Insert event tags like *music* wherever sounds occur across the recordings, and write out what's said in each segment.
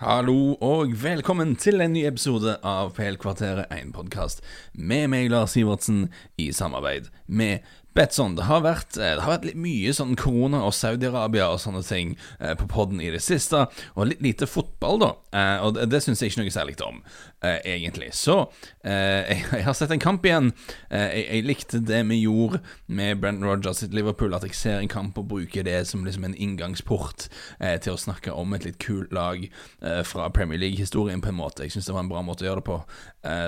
Hallo og velkommen til en ny episode av PL-kvarteret, en podkast med meg, Lars Sivertsen, i samarbeid med Betson. Det har vært, eh, det har vært litt mye sånn korona og Saudi-Arabia og sånne ting eh, på poden i det siste, og litt lite fotball, da. Eh, og det, det syns jeg ikke noe særlig om, egentlig. Så jeg, har sett en kamp igjen. Jeg, jeg, likte det vi gjorde med Brent Rogers sitt Liverpool, at jeg ser en kamp og bruker det som liksom en inngangsport til å snakke om et litt kult lag fra Premier League-historien, på en måte. Jeg syns det var en bra måte å gjøre det på,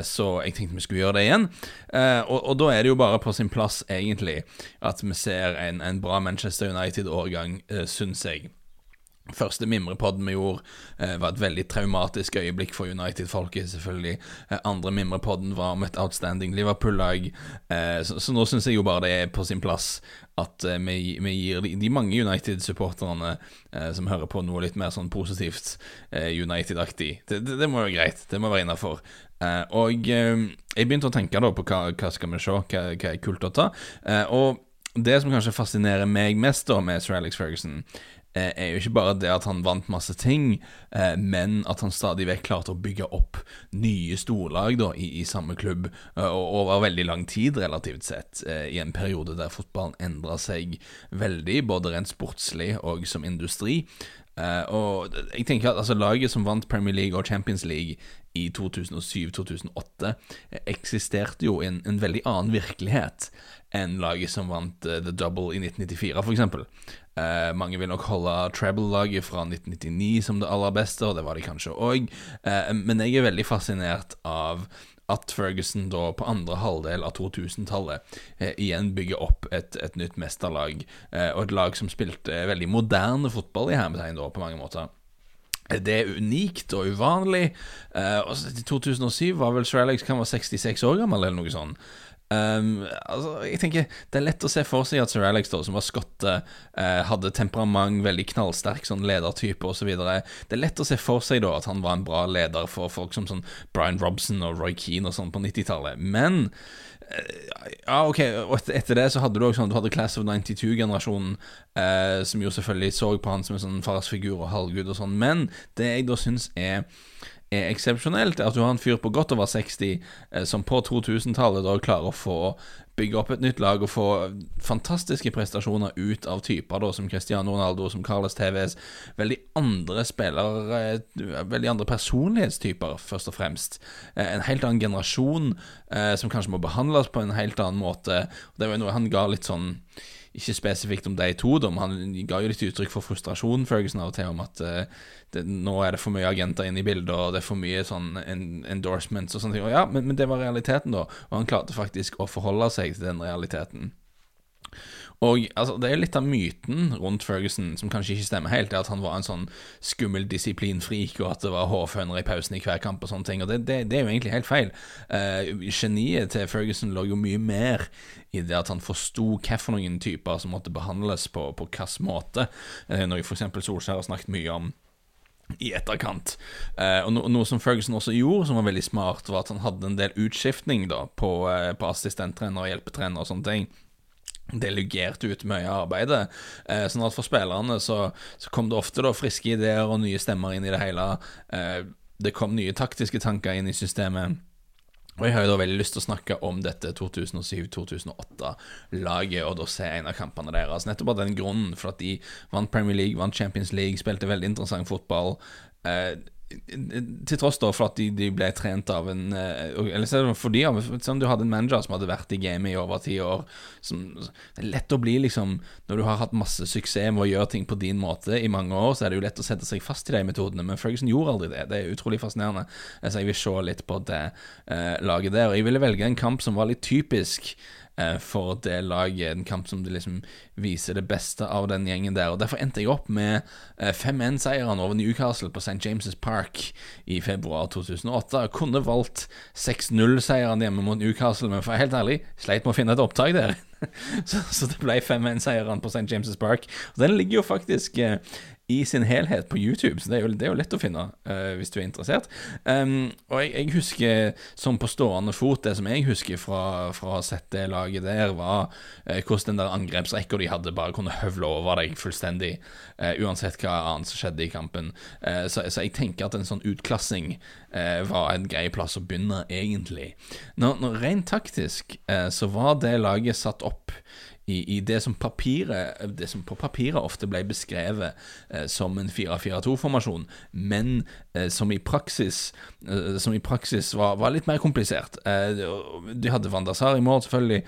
så jeg tenkte vi skulle gjøre det igjen. Og, og da er det jo bare på sin plass, egentlig at vi ser en, en bra Manchester United-årgang, uh, syns jeg. Første mimrepodden vi gjorde, eh, var et veldig traumatisk øyeblikk for United-folket, selvfølgelig. Eh, andre mimrepodden var om et outstanding Liverpool-lag. Eh, så, så, nå syns jeg jo bare det er på sin plass at eh, vi, vi, gir de, de mange United-supporterne eh, som hører på, noe litt mer sånn positivt United-aktig. Det, det, det, må være greit. Det må være innafor. Og jeg begynte å tenke da på hva, hva skal vi se, hva, er kult å ta. Og det som kanskje fascinerer meg mest da med Sir Alex Ferguson, er jo ikke bare det at han vant masse ting, men at han stadig vekk klarte å bygge opp nye storlag da, i, i samme klubb over veldig lang tid, relativt sett, i en periode der fotballen endra seg veldig, både rent sportslig og som industri. Og jeg tenker at altså, Laget som vant Premier League og Champions League i 2007-2008, eksisterte jo i en, en, veldig annen virkelighet enn laget som vant uh, The Double i 1994, f.eks. Uh, mange vil nok holde Treble-laget fra 1999 som det aller beste, og det var de kanskje òg, uh, men jeg er veldig fascinert av at Ferguson da på andre halvdel av 2000-tallet eh, igjen bygger opp et, et nytt mesterlag, eh, og et lag som spilte veldig moderne fotball i hermetegn da, på mange måter. Eh, det er unikt og uvanlig. Eh, og I 2007 var vel Sir Alex kan være 66 år gammel, eller noe sånt. Um, altså, jeg tenker Det er lett å se for seg at Sir Alex, da, som var skotte, uh, hadde temperament, veldig knallsterk sånn ledertype osv. Det er lett å se for seg da at han var en bra leder for folk som sånn Brian Robson og Roy Keane og sånn på 90-tallet. Men uh, Ja, ok, og etter det så hadde du også sånn Du hadde Class of 92-generasjonen, uh, som jo selvfølgelig så på han som en sånn farsfigur og halvgud og sånn. Men det jeg da syns er er eksepsjonelt, at du har en fyr på godt over 60 eh, som på 2000-tallet da klarer å få bygge opp et nytt lag og få fantastiske prestasjoner ut av typer da, som Cristiano Ronaldo, som Carles TVs. Veldig andre spillere, eh, veldig andre personlighetstyper, først og fremst. Eh, en helt annen generasjon som kanskje må behandles på en helt annen måte. Det var noe han ga litt sånn ikke spesifikt om de to, da, men han ga jo litt uttrykk for frustrasjon, Ferguson, av og til, om at uh, det, nå er det for mye agenter inne i bildet, og det er for mye sånn en, endorsements og sånne ting. Og ja, men, men, det var realiteten, da. Og han klarte faktisk å forholde seg til den realiteten. Og altså, Det er litt av myten rundt Ferguson som kanskje ikke stemmer helt, det at han var en sånn skummel disiplinfrik, og at det var hårføner i pausen i hver kamp og sånne ting. Og Det, det, det er jo egentlig helt feil. Uh, geniet til Ferguson lå jo mye mer i det at han forsto hvilke typer som måtte behandles på på hvilken måte. Uh, noe f.eks. Solskjær har snakket mye om i etterkant. Eh, og no, Noe som Ferguson også gjorde, som var veldig smart, var at han hadde en del utskiftning da på, eh, på assistenttrener og hjelpetrener og sånne ting delegerte ut mye av arbeidet. Eh, sånn at for spillerne så, så, kom det ofte da friske ideer og nye stemmer inn i det hele. Eh, det kom nye taktiske tanker inn i systemet. Og jeg har jo da veldig lyst til å snakke om dette 2007-2008-laget, og da se en av kampene deres. Nettopp av den grunnen, for at de vant Premier League, vant Champions League, spilte veldig interessant fotball. Eh, til tross da for at de, de, ble trent av en eh, Eller fordi som du hadde en manager som hadde vært i gamet i over ti år som, Det er lett å bli liksom Når du har hatt masse suksess med å gjøre ting på din måte i mange år, så er det jo lett å sette seg fast i de metodene, men Ferguson gjorde aldri det. Det er utrolig fascinerende. Så jeg vil se litt på det eh, laget der. Og jeg ville velge en kamp som var litt typisk Eh, for det laget. En kamp som det liksom viser det beste av den gjengen der. Og Derfor endte jeg opp med 5-1-seieren eh, over Newcastle på St. James' Park i februar 2008. Jeg kunne valgt 6-0-seieren hjemme mot Newcastle, men for helt ærlig, sleit med å finne et opptak der. *laughs* så, så, det ble 5-1-seieren på St. James' Park. Og Den ligger jo faktisk eh, i sin helhet på YouTube, så det er jo, det er jo lett å finne uh, hvis du er interessert. Um, og jeg, jeg, husker, som på stående fot, det som jeg husker fra, fra å ha sett det laget der, var uh, hvordan den der angrepsrekka de hadde, bare kunne høvle over deg fullstendig, uh, uansett hva annet som skjedde i kampen. Så, så, jeg tenker at en sånn utklassing var en grei plass å begynne, egentlig. Når, når Rent taktisk så var det laget satt opp i, i det, som papiret, det som på papiret ofte ble beskrevet eh, som en 4-4-2-formasjon, men eh, som i praksis, eh, som i praksis var, var, litt mer komplisert. Eh, de hadde Van Dazar i mål, selvfølgelig.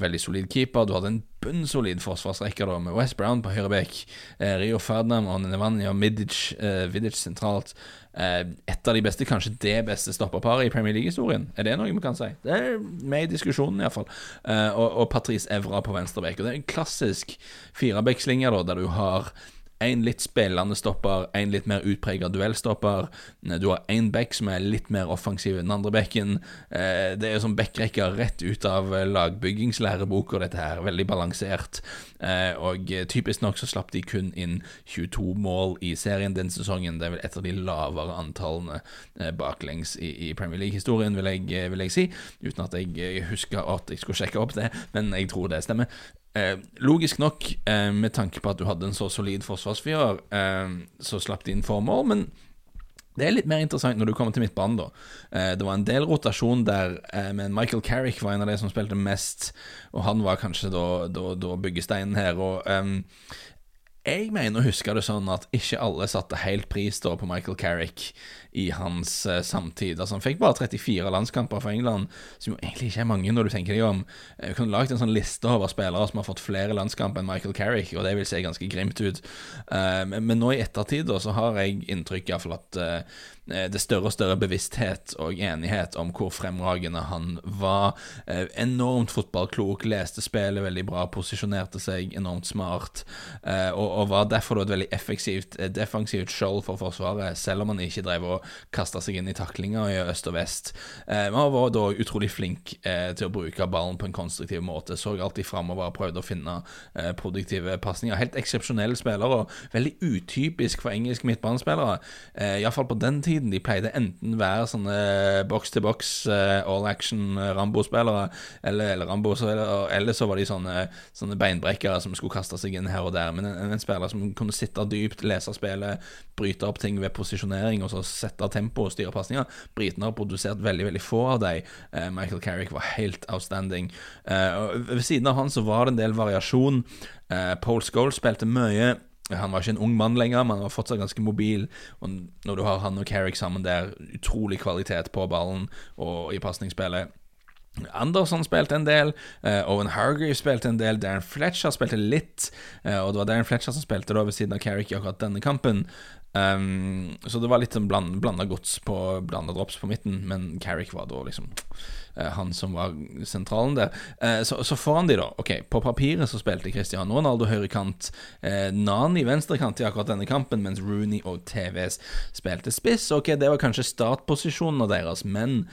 Veldig solid keeper. Du hadde en bunnsolid forsvarsrekke da, med West Brown på høyre bekk, eh, Rio Ferdinand og Nevanja Midic, eh, Vidic sentralt. Eh, et av de beste, kanskje det beste stopperparet i Premier League-historien. Er det noe vi kan si? Det er med i diskusjonen, iallfall. Uh, og, og Patrice Evra på venstrebekk. Og det er en klassisk firebekslinje, da, der du har en litt spillende stopper, en litt mer utprega duellstopper. Du har én back som er litt mer offensiv enn den andre bekken. Eh, det er jo som backrekker rett ut av lagbyggingslæreboka, dette her. Veldig balansert. Eh, og typisk nok så slapp de kun inn 22 mål i serien den sesongen. Det er vel et av de lavere antallene eh, baklengs i Premier League-historien, vil, vil, jeg si. Uten at jeg husker at jeg skulle sjekke opp det, men jeg tror det stemmer. Eh, logisk nok, eh, med tanke på at du hadde en så solid forsvarsfyrer, eh, så slapp de inn formål, men det er litt mer interessant når du kommer til midtbanen, da. Eh, det var en del rotasjon der, eh, men Michael Carrick var en av de som spilte mest, og han var kanskje da, da, da byggesteinen her. Og um, jeg mener å huske det sånn at ikke alle satte helt pris da på Michael Carrick i hans uh, samtid. Altså Han fikk bare 34 landskamper for England, som jo egentlig ikke er mange når du tenker deg om. Jeg kunne lagd en sånn liste over spillere som har fått flere landskamper enn Michael Carrick, og det vil se ganske grimt ut. Uh, men, men, nå i ettertid da, så har jeg inntrykk av at uh, det større og større bevissthet og enighet om hvor fremragende han var. Enormt fotballklok, leste spillet veldig bra, posisjonerte seg enormt smart, og, og var derfor et veldig effektivt defensivt skjold for Forsvaret, selv om han ikke drev og kasta seg inn i taklinga i øst og vest. Men han var da utrolig flink eh, til å bruke ballen på en konstruktiv måte. Så alltid framover og prøvde å finne eh, produktive pasninger. Helt eksepsjonelle spillere, veldig utypisk for engelske midtbanespillere. Eh, Iallfall på den tiden. De pleide enten være sånne box to box, eh, all action eh, Rambo-spillere, eller, eller, Rambo, eller, eller, så var de sånne, sånne beinbrekkere som skulle kaste seg inn her og der. Men en, en spiller som kunne sitte dypt, lese spillet, bryte opp ting ved posisjonering, og så sette tempo og styre pasninger. Britene har produsert veldig veldig få av dem. Eh, Michael Carrick var helt outstanding. Eh, ved siden av han så var det en del variasjon. Eh, Paul Scholes spilte mye. Han var ikke en ung mann lenger, men han var fortsatt ganske mobil. Og når du har han og Carrick sammen der, utrolig kvalitet på ballen og i pasningsspillet. Anderson spilte en del, uh, Owen Hargreave spilte en del, Darren Fletcher spilte litt. Uh, og det var Darren Fletcher som spilte da ved siden av Carrick i akkurat denne kampen. Um, så det var litt sånn bland, blanda gods på blanda drops på midten, men Carrick var da liksom uh, han som var sentralen der. Så, så, foran de, da. Ok, På papiret så spilte Cristiano Ronaldo høyrekant, uh, Nani venstrekant i akkurat denne kampen, mens Rooney og TVS spilte spiss. Ok, det var kanskje startposisjonene deres, men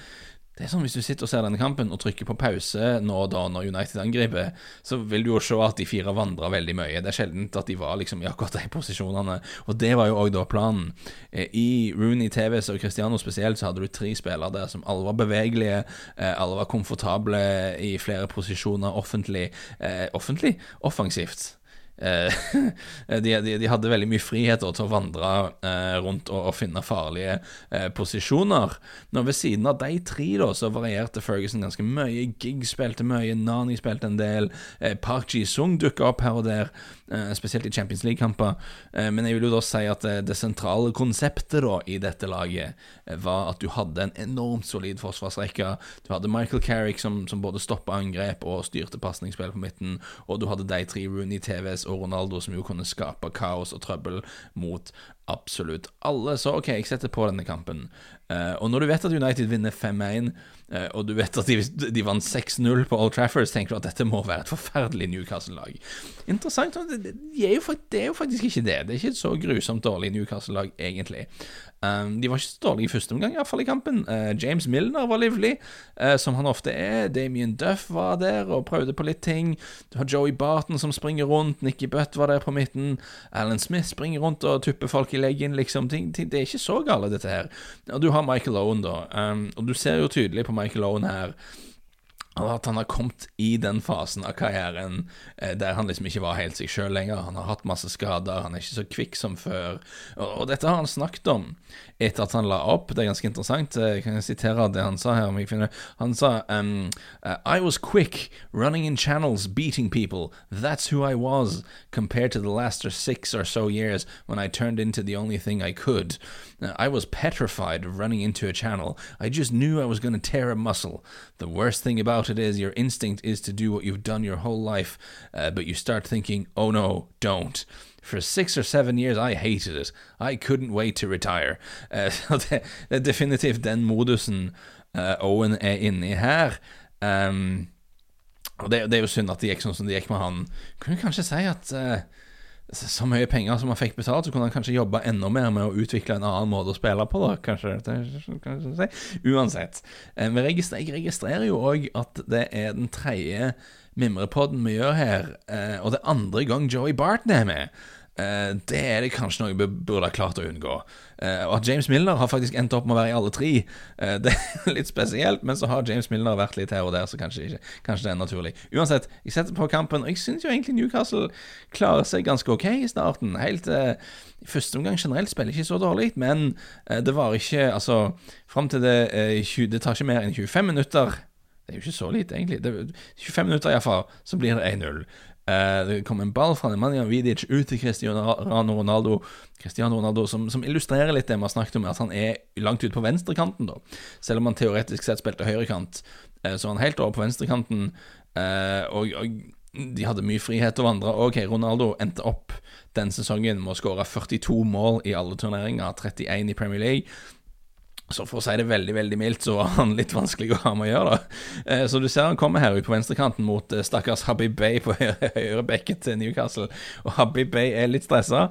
det er sånn Hvis du sitter og ser denne kampen og trykker på pause nå da når United angriper, så vil du jo se at de fire vandrer veldig mye. Det er sjelden at de var liksom i akkurat de posisjonene. Og det var jo òg da planen. Eh, I Rooney, TVs og Cristiano spesielt så hadde du tre spillere der som alle var bevegelige, eh, alle var komfortable i flere posisjoner offentlig. Eh, offentlig? Offensivt. Eh, *laughs* de, de, de, hadde veldig mye frihet til å vandre eh, rundt og, og, finne farlige eh, posisjoner. Nå Ved siden av de tre da, så varierte Ferguson ganske mye. Gig spilte mye, Nani spilte en del. Park Ji-sung dukka opp her og der, spesielt i Champions League-kamper. men jeg vil jo da si at det, det sentrale konseptet da i dette laget var at du hadde en enormt solid forsvarsrekke. Du hadde Michael Carrick som, som både stoppa angrep og styrte pasningsspill på midten, og du hadde de tre Rooney TVs og Ronaldo som jo kunne skape kaos og trøbbel mot absolutt alle. Så OK, jeg setter på denne kampen. Uh, og når du vet at United vinner 5-1, uh, og du vet at de, de vant 6-0 på Old Trafford, tenker du at dette må være et forferdelig Newcastle-lag. Interessant. Det, det, er jo, det, er jo, faktisk ikke det. Det er ikke et så grusomt dårlig Newcastle-lag, egentlig. Um, de var ikke så dårlige i første omgang, iallfall i kampen. Uh, James Milner var livlig, uh, som han ofte er. Damien Duff var der og prøvde på litt ting. Du har Joey Barton som springer rundt. Nicky Butt var der på midten. Alan Smith springer rundt og tupper folk i leggen. Liksom. Det er ikke så gale, dette her. Og du har Michael Owen, da. Um, og du ser jo tydelig på Michael Owen her at han har kommet i den fasen av karrieren eh, der han liksom ikke var helt seg sjøl lenger. Han har hatt masse skader, han er ikke så kvikk som før. Og, dette har han snakket om etter at han la opp. Det er ganske interessant. Jeg kan sitere det han sa her. om jeg finner Han sa um, I was quick, running in channels, beating people. That's who I was, compared to the last six or so years when I turned into the only thing I could. I was petrified of running into a channel. I just knew I was going to tear a muscle. The worst thing about about it is your instinct is to do what you've done your whole life, uh, but you start thinking, oh no, don't. For six or seven years I hated it. I couldn't wait to retire. Uh, det, det, er den modusen uh, Owen er inne i her. Um, og det, det, er jo synd at det gikk sånn som det gikk med han. Kunne kanskje si at uh, så mye penger som han fikk betalt, så kunne han kanskje jobbe enda mer med å utvikle en annen måte å spille på, da, kanskje. kanskje si. Uansett. Eh, jeg registrerer jo òg at det er den tredje mimrepodden vi gjør her, eh, og det er andre gang Joey Barton er med. Eh, det er det kanskje noe vi burde ha klart å unngå. Uh, og at James Milner har faktisk endt opp med å være i alle tre, uh, det er litt spesielt. Men så har James Milner vært litt her og der, så kanskje, ikke, kanskje det er naturlig. Uansett, jeg setter på kampen, og jeg syns jo egentlig Newcastle klarer seg ganske ok i starten. Helt uh, første omgang generelt spiller ikke så dårlig, men det var ikke Altså, fram til det 20, Det tar ikke mer enn 25 minutter. Det er jo ikke så lite, egentlig. Det, 25 minutter iallfall, så blir det 1-0. Uh, det kom en ball fra Nemanja Vidic ut til Cristiano Ronaldo, Cristiano Ronaldo som, som, illustrerer litt det vi har snakket om, at han er langt ute på venstrekanten. da Selv om han teoretisk sett spilte høyrekant, uh, så han helt over på venstrekanten. Uh, og, og, de hadde mye frihet å vandre. Ok, Ronaldo endte opp den sesongen med å skåre 42 mål i alle turneringer, 31 i Premier League. Så for å si det veldig veldig mildt, så var han litt vanskelig å ha med å gjøre. da. Eh, så du ser han kommer her ut på venstrekanten mot eh, stakkars Habib Bay på *laughs* høyrebekket til Newcastle. Og Habib Bay er litt stressa.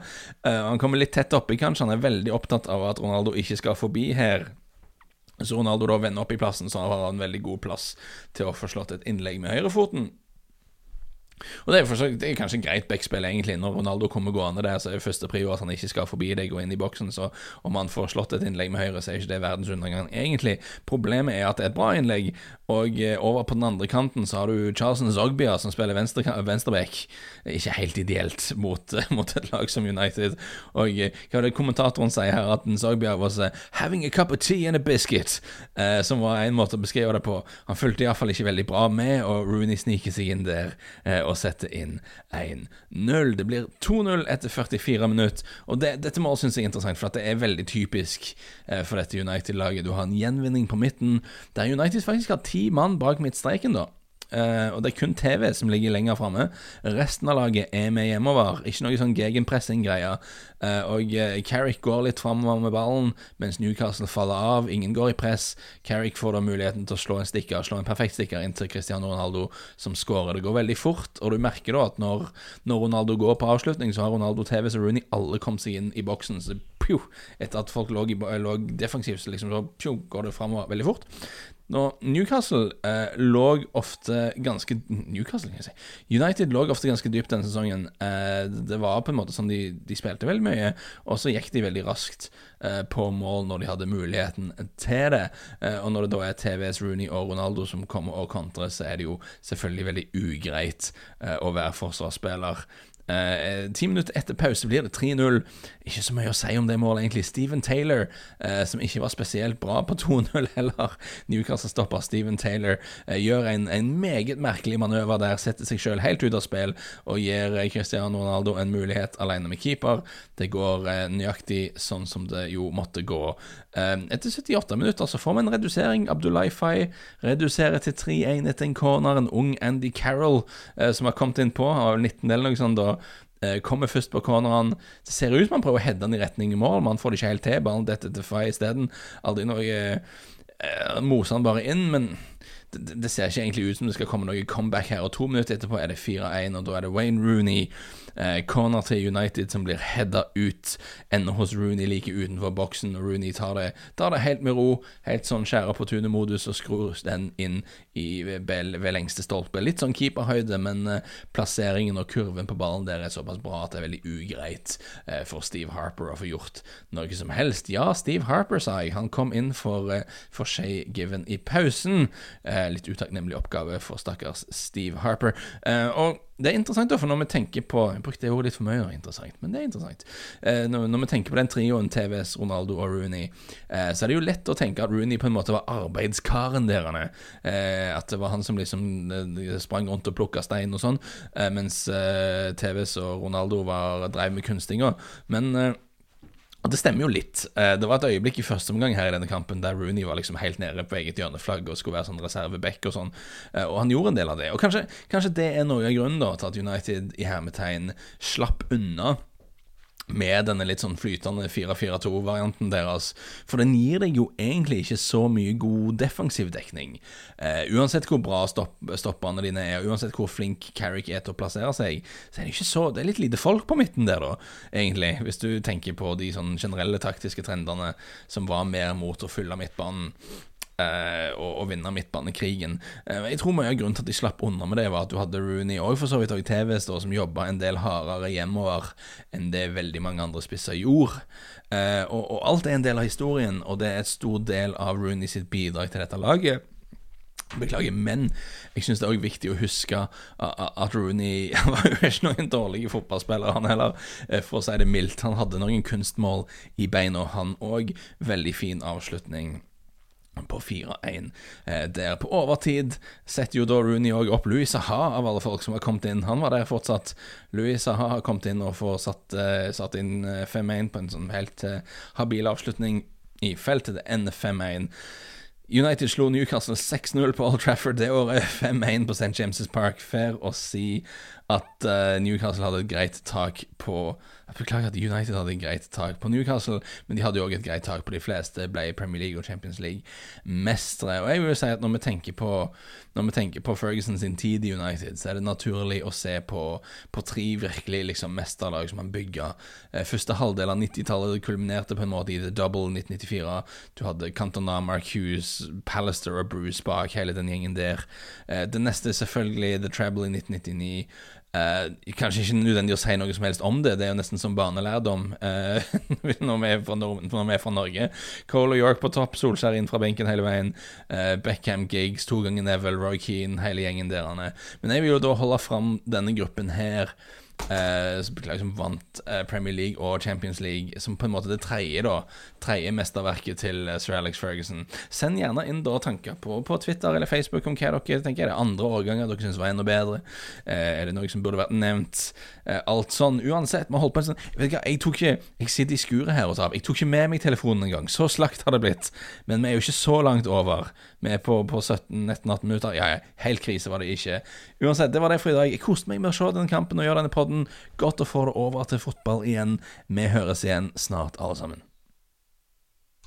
Eh, han kommer litt tett oppi, kanskje. Han er veldig opptatt av at Ronaldo ikke skal forbi her. Så Ronaldo da vender opp i plassen, så han har en veldig god plass til å få slått et innlegg med høyrefoten. Og Det er, for, det er kanskje greit backspill, egentlig. Når Ronaldo kommer gående der, så er det første prio at han ikke skal forbi deg og inn i boksen. Så om han får slått et innlegg med høyre, så er ikke det verdens undergang, egentlig. Problemet er at det er et bra innlegg, og eh, over på den andre kanten så har du Charleston Zogbia, som spiller venstre, venstreback. Ikke helt ideelt mot, *laughs* mot, et lag som United. Og eh, hva er det kommentatoren sier her, at Zogbia was uh, 'having a cup of tea and a biscuit', eh, som var en måte å beskrive det på. Han fulgte iallfall ikke veldig bra med, og Rooney sniker seg inn der. Uh, og sette inn 1-0. Det blir 2-0 etter 44 minutter. Og det, Dette må også synes jeg er interessant, for det er veldig typisk eh, for dette United-laget. Du har en gjenvinning på midten, der United faktisk har ti mann bak midtstreken. da Uh, og det er kun TV som ligger lenger framme. Resten av laget er med hjemover. Ikke noe sånn gegenpressing-greier. Uh, og uh, Carrick går litt framover med ballen, mens Newcastle faller av. Ingen går i press. Carrick får da muligheten til å slå en stikker, slå en perfekt stikker inn til Cristiano Ronaldo, som skårer. Det går veldig fort, og du merker da at når, når Ronaldo går på avslutning, så har Ronaldo, TV så Rooney alle kommet seg inn i boksen. Så pju, etter at folk lå, lå defensivt, så liksom så pju, går det framover veldig fort. Nå, Newcastle eh, lå ofte ganske Newcastle, kan jeg si. United lå ofte ganske dypt denne sesongen. Eh, det var på en måte sånn de, de spilte veldig mye, og så gikk de veldig raskt eh, på mål når de hadde muligheten til det. Eh, og når det da er TVs Rooney og Ronaldo som kommer og kontrer, så er det jo selvfølgelig veldig ugreit eh, å være forsvarsspiller. Eh, ti minutter etter pause blir det 3-0. Ikke så mye å si om det målet, egentlig. Steven Taylor, eh, som ikke var spesielt bra på 2-0 heller. Newcastle-stopper Steven Taylor eh, gjør en, en, meget merkelig manøver der, setter seg selv helt ut av spill og gir Cristiano Ronaldo en mulighet alene med keeper. Det går nøyaktig sånn som det jo måtte gå. Etter 78 minutter så får vi en redusering. Abdullah Fay reduserer til 3-1 etter en corner. En ung Andy Carroll som har kommet inn på, har 19 eller noe sånt da Eh, kommer først på corneren. Det ser ut som han prøver å heade den i retning mål, men han får det ikke helt til. Ballen detter til Fay isteden. Aldri noe eh, Moser han bare inn, men det, det, ser ikke egentlig ut som det skal komme noe comeback her. Og to minutter etterpå er det 4-1, og da er det Wayne Rooney, eh, corner til United, som blir heada ut. Ender hos Rooney like utenfor boksen, og Rooney tar det, tar det helt med ro. Helt sånn skjære på tunet-modus, og skrur den inn i, ved, ved lengste stolpe. Litt sånn keeperhøyde, men eh, plasseringen og kurven på ballen der er såpass bra at det er veldig ugreit eh, for Steve Harper å få gjort noe som helst. Ja, Steve Harper, sa jeg. Han kom inn for, eh, for Shay Given i pausen. Eh, litt utakknemlig oppgave for stakkars Steve Harper. Eh, og det er interessant, da, for når vi tenker på Jeg brukte det ordet litt for mye, interessant, men det er interessant. Eh, når, når, vi tenker på den trioen TVS, Ronaldo og Rooney, eh, så er det jo lett å tenke at Rooney på en måte var arbeidskaren deres. Eh, at det var han som liksom eh, sprang rundt og plukka stein og sånn, mens TVS og Ronaldo var, drev med kunstinga. Men og Det stemmer jo litt. Eh, det var et øyeblikk i første omgang her i denne kampen der Rooney var liksom helt nede på eget hjørneflagg og skulle være sånn reserveback og sånn, eh, og han gjorde en del av det. Og kanskje, kanskje det er noe av grunnen da til at United i hermetegn slapp unna med denne litt sånn flytende 4-4-2-varianten deres. For den gir deg jo egentlig ikke så mye god defensiv dekning. Eh, uansett hvor bra stopp, stopperne dine er, uansett hvor flink Carrick er til å plassere seg, så er det ikke så Det er litt lite folk på midten der, da, egentlig. Hvis du tenker på de sånn generelle taktiske trendene som var mer mot å fylle midtbanen eh, og, og, vinne midtbanekrigen. Eh, jeg tror mye av grunnen til at de slapp unna med det, var at du hadde Rooney og for så vidt også TVs da, som jobba en del hardere hjemover enn det veldig mange andre spisser gjorde. Eh, og, og, alt er en del av historien, og det er et stor del av Rooney sitt bidrag til dette laget. Beklager, men jeg syns det er også viktig å huske at Rooney *laughs* var jo ikke noen dårlig fotballspiller, han heller, eh, for å si det mildt. Han hadde noen kunstmål i beina, han òg. Veldig fin avslutning på 4-1. Eh, der på overtid setter jo da Rooney òg opp Louis Saha, av alle folk som har kommet inn. Han var der fortsatt. Louis Saha har kommet inn og får satt, eh, satt inn 5-1 eh, på en sånn helt habil avslutning i feltet. Det ender 5-1. United slo Newcastle 6-0 på Old Trafford det året, 5-1 på St. James' Park. Fair å si at Newcastle hadde et greit tak på jeg Beklager at United hadde et greit tak på Newcastle, men de hadde jo òg et greit tak på de fleste. Ble Premier League og Champions League-mestere. Og jeg vil jo si at når vi tenker på Når vi tenker på Ferguson sin tid i United, så er det naturlig å se på, på tre virkelig liksom mesterlag som han bygga. Eh, første halvdel av 90-tallet kulminerte på en måte i The Double 1994. Du hadde Cantona, Mark Hughes, Pallister og Bruce bak, hele den gjengen der. Eh, det neste er selvfølgelig The Treble i 1999. Uh, kanskje ikke nødvendig å si noe som helst om det, det er jo nesten som barnelærdom eh, *laughs* når, vi når, vi er fra, Norge. Cole og York på topp, Solskjær inn fra benken hele veien. Eh, Beckham, Giggs, to ganger Neville, Roy Keane, hele gjengen der. Men jeg vil jo da holde fram denne gruppen her Uh, som vant uh, Premier League og Champions League, som på en måte det tredje da Tredje mesterverket til uh, sir Alex Ferguson. Send gjerne inn da tanker på, på Twitter eller Facebook om hva dere tenker. Er det andre årganger dere syns var enda bedre? er det noe som burde vært nevnt? alt sånn. Uansett, vi holdt på en sånn vet ikke, jeg tok ikke Jeg sitter i skuret her og tar av. Jeg tok ikke med meg telefonen engang. Så slakt har det blitt. Men vi er jo ikke så langt over. Vi er på, på 17-19-18 minutter. Ja, ja, helt krise var det ikke. Uansett, det var det for i dag. Jeg koste meg med å se denne kampen og gjøre denne podden. Godt å få det over til fotball igjen. Vi høres igjen snart, alle sammen.